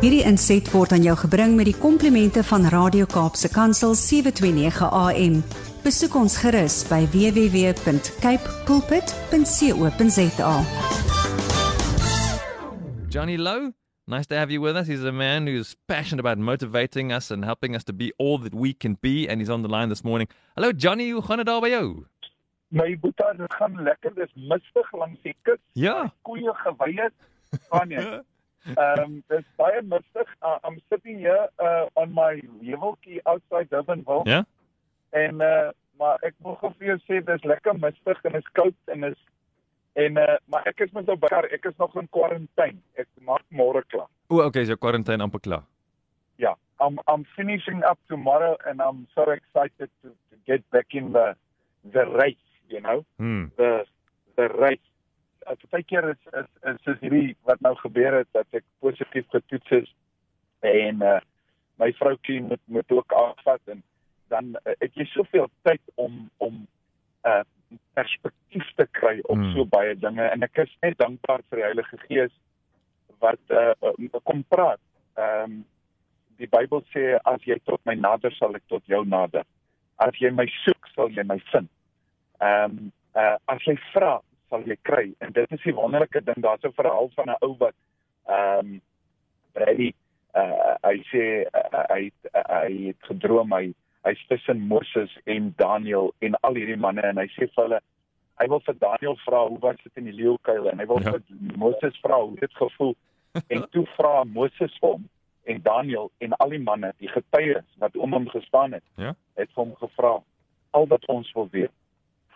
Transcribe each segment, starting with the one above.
Hierdie inset word aan jou gebring met die komplimente van Radio Kaapse Kansel 729 AM. Besoek ons gerus by www.cape pulpit.co.za. Johnny Lowe, nice to have you with us. He's a man who's passionate about motivating us and helping us to be all that we can be, and he's on the line this morning. Hello, Johnny. Hoe gaan dit daar by jou? My boetie, dit gaan lekker. Dis mistig langs die kus. Ja. Koeie gewye gaan Ehm um, dis baie mistig. Uh, I'm sitting here uh, on my leveltjie outside Durbanville. Ja. En uh maar ek wil gou vir jou sê dis lekker mistig en is koud en is en uh maar ek is met nou baie ek is nog in kwarantyne. Ek maak môre klaar. O, okay, so quarantine amper klaar. Ja, I'm I'm finishing up tomorrow and I'm so excited to to get back in the the race, you know. Hmm. the the race. Uh, Partykeer is is is soos hierdie wat nou gebeur het dat ek positief getoets is en uh my vroutjie moet moet ook afvat en dan uh, het jy soveel tyd om om uh perspektief te kry op Hmm. so baie dinge en ek is net dankbaar vir die Heilige Gees wat uh, kom praat. Ehm um, die Bybel sê as jy tot my nader sal ek tot jou nader. As jy my soek sal jy my vind. Ehm um, uh, as jy vra sal jy kry en dit is die wonderlike ding daar's 'n verhaal van 'n ou wat ehm um, Brady uh, hy sê uh, hy uh, hy het gedroom hy hy's tussen Moses en Daniel en al hierdie manne en hy sê vir hulle hy wil vir Daniel vra hoe was dit in die leeukuil en hy wil Ja. vir Moses vra hoe dit gevoel en toe vra Moses hom en Daniel en al die manne die getuies wat om hom gestaan het Ja. het hom gevra al wat ons wil weet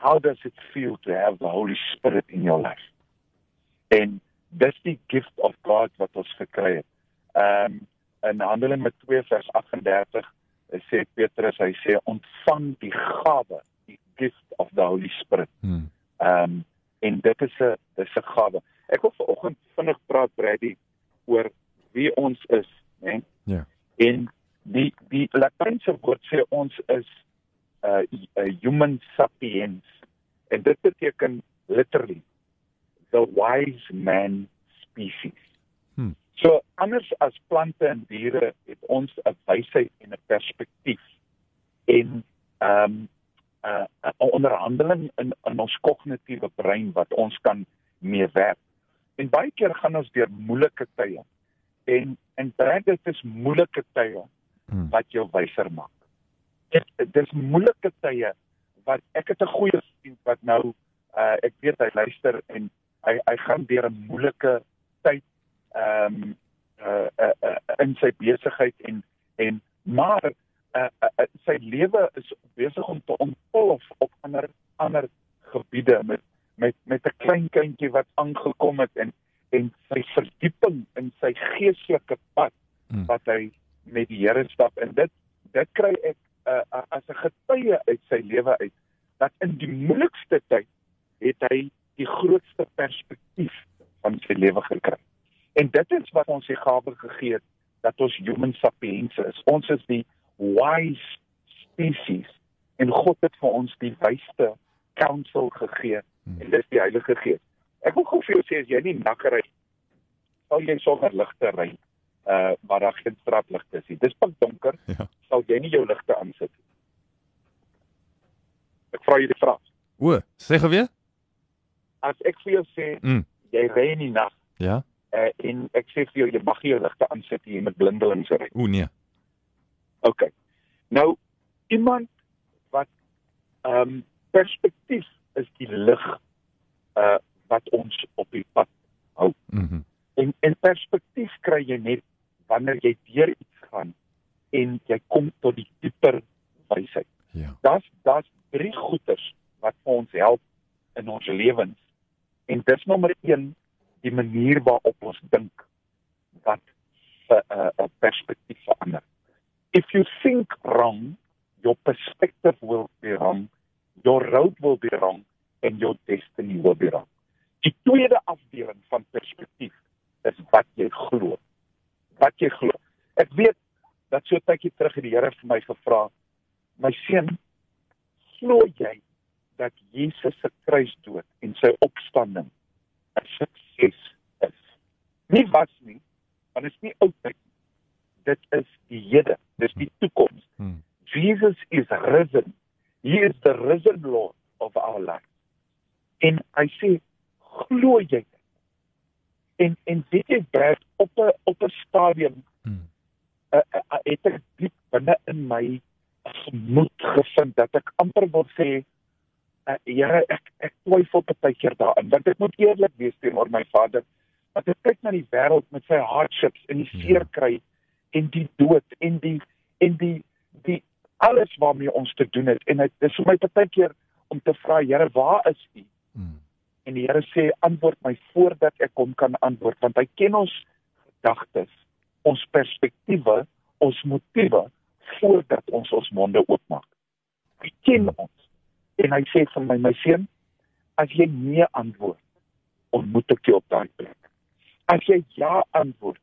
how does it feel to have the holy spirit in your life en dis die gift of God wat ons gekry het ehm um, in Handelinge 2 vers 38 sê Petrus hy sê ontvang die gawe die gift of the holy spirit Hmm. Ehm um, en dit is 'n dis 'n gawe. Ek wil vanoggend vinnig praat Brady oor wie ons is, né? Ja. En die die Latynse woord sê ons is uh, 'n human sapiens. En dit beteken literally the wise man species. Hmm. So anders as plante en diere het ons 'n wysheid en 'n perspektief. En ehm um, 'n uh, 'n onderhandeling in in ons kognitiewe brein wat ons kan mee werk. En baie keer gaan ons deur moeilike tye. En en dit is moeilike tye Hmm. wat jou wyser maak. Dit dis moeilike tye wat ek het 'n goeie vriend wat nou uh ek weet hy luister en hy hy gaan deur 'n moeilike tyd ehm um, uh, uh, uh in sy besigheid en en maar uh, uh, uh, sy lewe is besig om te ontplof op ander ander gebiede met met met 'n klein kindjie wat aangekom het en en sy verdieping in sy geestelike pad Hmm. wat hy met die Here stap en dit dit kry ek uh, as 'n getuie uit sy lewe uit dat in die moeilikste tyd het hy die grootste perspektief van sy lewe gekry. En dit is wat ons die gawe gegee het dat ons human sapiens is. Ons is die wise species en God het vir ons die wysste counsel gegee Hmm. en dis die Heilige Gees. Ek wil gou vir jou sê as jy nie nakker ry sal jy sonder ligte ry uh waar daar geen straatligte is nie. Dis pikdonker, Ja. sal jy nie jou ligte aansit nie. Ek vra jy die vraag. O, sê gou weer? As ek vir jou sê Mm. jy ry in die nag Ja. uh, en ek sê vir jou jy mag nie jou ligte aansit nie, jy moet blindelings ry. O nee. OK. Nou iemand wat ehm um, perspektief is die lig uh wat ons op die pad hou. Mhm. En en perspektief kry jy net wanneer jy deur iets gaan en jy kom tot die dieper wysheid. Ja. Daar's daar's drie goeters wat vir ons help in ons lewens. En dis nommer 1 die manier waarop ons dink wat 'n uh, 'n perspektief verander. If you think wrong, your perspective will be wrong, your road will be wrong and your destiny will be wrong. Die tweede afdeling van perspektief is wat jy glo. Wat jy glo. Ek weet dat so 'n tydjie terug het die Here vir my gevra, my seun, glo jy dat Jesus se kruisdood en sy opstanding 'n sukses is? Nie was nie, want dit is nie oudheid nie. Dit is die hede, dis die toekoms. Hmm. Jesus is risen. He is the risen Lord of our life. En hy sê glo jy dit? En en weet jy dat op 'n op 'n stadium Hmm. uh, uh, het ek diep binne in my gemoed gevind dat ek amper wil sê uh, Here ek ek twyfel baie keer daarin want ek moet eerlik wees teenoor my Vader want ek kyk na die wêreld met sy hardships en die Ja. seer kry en die dood en die en die die alles waarmee ons te doen het en dit is vir my baie keer om te vra Here waar is U Hmm. en die Here sê antwoord my voordat ek hom kan antwoord want hy ken ons gedagtes ons perspektiewe ons motiewe voordat ons ons monde oopmaak hy ken ons en hy sê vir my my seun as jy nee antwoord ontmoet ek jou op daai plek as jy ja antwoord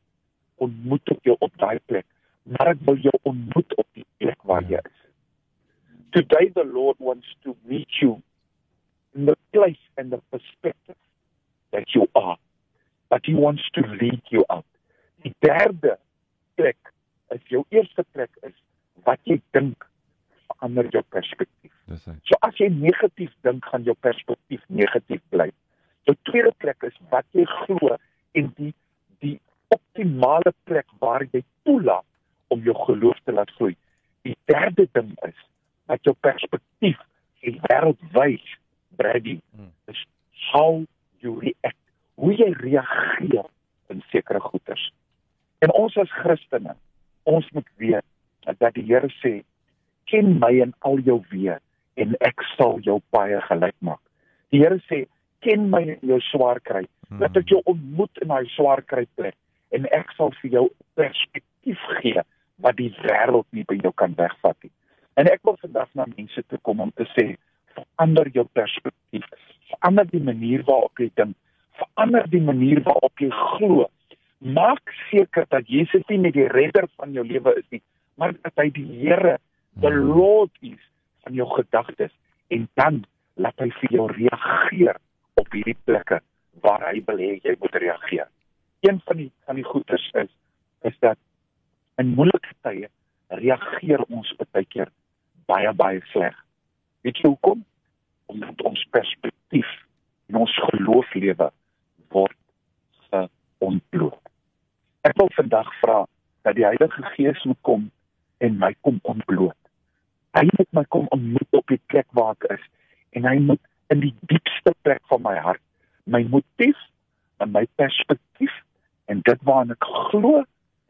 ontmoet ek jou op daai plek maar ek wil jou ontmoet op die plek waar jy is today the lord wants to meet you in the place and the perspective that you are. But he wants to lead you out. Die derde plek is jou eerste plek is wat jy dink verander jou perspektief. Dis hy. So as jy negatief dink, gaan jou perspektief negatief bly. Jou tweede plek is wat jy glo en die die optimale plek waar jy toelaat om jou geloof te laat groei. Die derde ding is dat jou perspektief die wêreld wys, Brady, Hmm. is how you react. Hoe jy reageer in sekere goeters. En ons as Christene, ons moet weet dat die Here sê, "Ken my in al jou weë en ek sal jou paie gelyk maak." Die Here sê, "Ken my in jou swaar kry, dat ek jou ontmoet in daai swaar kry plek en ek sal vir jou perspektief gee wat die wêreld nie by jou kan wegvat nie." En ek wil vandag na mense toe kom om te sê, verander jou perspektief, verander die manier waarop jy dink, verander die manier waarop jy glo. Maak seker dat Jesus nie net die redder van jou lewe is nie, maar dat hy die Here, the Lord is van jou gedagtes en dan laat hy vir jou reageer op hierdie plekke waar hy wil hê jy moet reageer. Een van die van die goeters is is dat in moeilike tye reageer ons baie keer baie baie sleg. Weet jy hoekom? Omdat ons perspektief en ons geloofslewe word geontbloot. Ek wil vandag vra dat die Heilige Gees moet kom en my kom ontbloot. Hy moet my kom ontmoet op die plek waar ek is en hy moet in die diepste plek van my hart my motief en my perspektief en dit waarna ek glo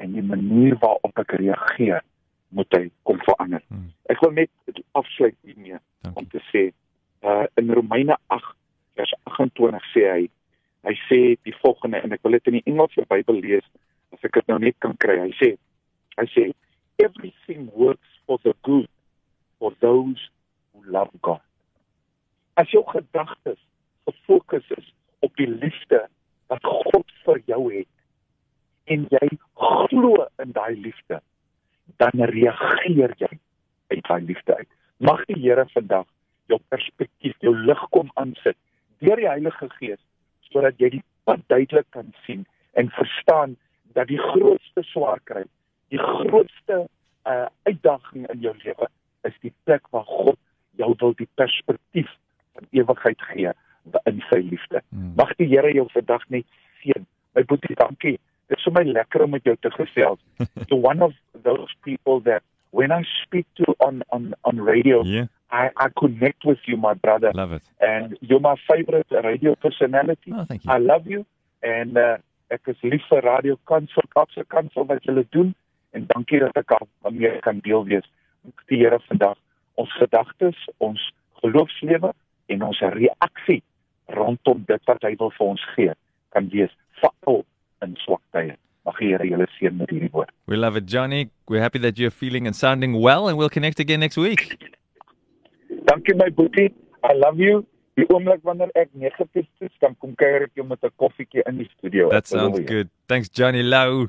en die manier waarop ek reageer moet hy kom verander. Hmm. Ek wil net afsluit hiermee om Dankie. te sê uh in Romeine 8 vers 28 sê hy hy sê die volgende en ek wil dit in die Engelse Bybel lees as ek dit nou net kan kry. Hy sê hy sê everything works for the good for those who love God. As jou gedagtes gefokus is op die liefde wat God vir jou het en jy glo in daai liefde, dan reageer jy uit daai liefde uit. Mag die Here vandag jou perspektief, jou lig kom aansit deur die Heilige Gees sodat jy die pad duidelik kan sien en verstaan dat die grootste swaar kry, die grootste uh, uitdaging in jou lewe is die plek waar God jou wil die perspektief van ewigheid gee in sy liefde. Hmm. Mag die Here jou vandag net seën. My boetie, dankie. Dit is vir my lekker om met jou te gesels. You're one of those people that when I speak to on on on radio, Yeah, I I connect with you, my brother, love it. and you're my favorite radio personality. Oh, thank you. I love you and uh, ek is lief vir Radio Kansel, Kaapse Kansel wat julle doen en dankie dat ek al mee kan deel wees. Mag Die Here vandag ons gedagtes, ons geloofslewe en ons reaksie rondom dit wat hy wil vir ons gee kan wees veral in swak tye. Mag die Here julle seën met hierdie woord. We love it, Johnny. We're happy that you're feeling and sounding well, and we'll connect again next week. Dankie my boetie. I love you. Die oomblik wanneer ek negatief is, dan kom kuier ek jou met 'n koffietjie in die studio. That Ek sounds good. Thanks, Johnny Lau.